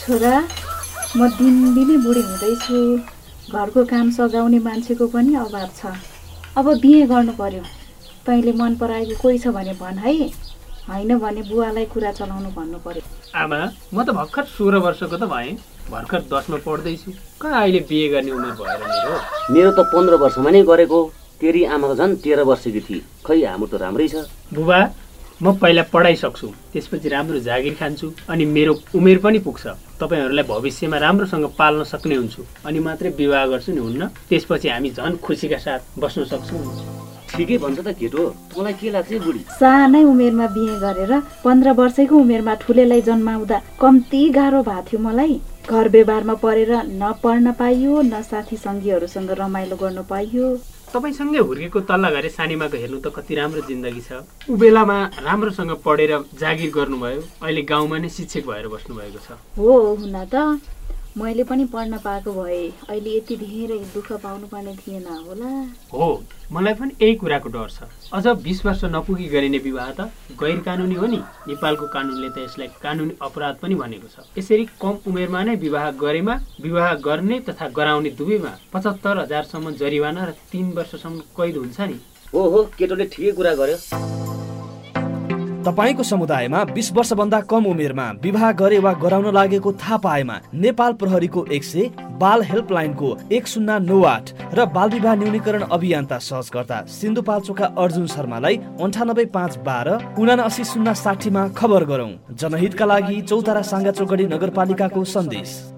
छोरा म दिनदिनै बुढी हुँदैछु। घरको काम सघाउने मान्छेको पनि अभाव छ। अब बिहे गर्नु पर्यो। तैँले मन पराएको कोही छ भने भन है। होइन भने बुवालाई कुरा चलाउनु भन्नु पर्यो। आमा म त भर्खर सोह्र वर्षको त भएँ। भर्खर दसमा पढ्दैछु। कहाँ अहिले बिहे गर्ने उमेर भएर मेरो मेरो त पन्ध्र वर्षमा नै गरेको। तेरी आमा त झन् तेह्र वर्षकी थिए। खै हाम्रो त राम्रै छ। बुबा म पहिला पढाइसक्छु त्यसपछि राम्रो जागिर खान्छु अनि मेरो उमेर पनि पुग्छ। तपाईँहरूलाई भविष्यमा राम्रोसँग पाल्न सक्ने हुन्छु अनि मात्रै विवाह गर्छु नि हुन्न। त्यसपछि हामी झन् खुसीका साथ बस्न सक्छौँ। ठिकै भन्छ त केटो मलाई के लाग्छ बुढी? सानै उमेरमा बिहे गरेर पन्ध्र वर्षैको उमेरमा ठुलेलाई जन्माउँदा कम्ती गाह्रो भएको थियो मलाई। घर व्यवहारमा परेर न पढ्न पाइयो न साथी सङ्गीहरूसँग रमाइलो गर्नु पाइयो। तपाईँसँगै हुर्केको तल्ला घरे सानीमाको हेर्नु त कति राम्रो जिन्दगी छ। ऊ बेलामा राम्रोसँग पढेर जागिर गर्नुभयो। अहिले गाउँमा नै शिक्षक भएर बस्नुभएको छ। हो हुन त। मैले पनि पढ्न पाएको भए अहिले यति धेरै दुःख पाउनु पर्ने थिएन होला। हो मलाई पनि यही कुराको डर छ। अझ बिस वर्ष नपुगी गरिने विवाह त गैर कानुनी हो नि। नेपालको कानुनले त यसलाई कानुनी अपराध पनि भनेको छ। यसरी कम उमेरमा नै विवाह गरेमा विवाह गर्ने तथा गराउने दुवैमा पचहत्तर हजारसम्म जरिवाना र तिन वर्षसम्म कैद हुन्छ नि। हो हो केटोले ठिकै कुरा गर्यो। तपाईँको समुदायमा बिस वर्षभन्दा कम उमेरमा विवाह गरे वा गराउन लागेको थाहा पाएमा नेपाल प्रहरीको एक सय बाल हेल्पलाइनको एक शून्य नौ आठ र बाल विवाह न्यूनीकरण अभियन्ता सहजकर्ता सिन्धुपाल्चोका अर्जुन शर्मालाई अन्ठानब्बे पाँच बाह्र उनासी शून्य साठीमा खबर गरौँ। जनहितका लागि चौतारा साङ्गा चौगडी नगरपालिकाको सन्देश।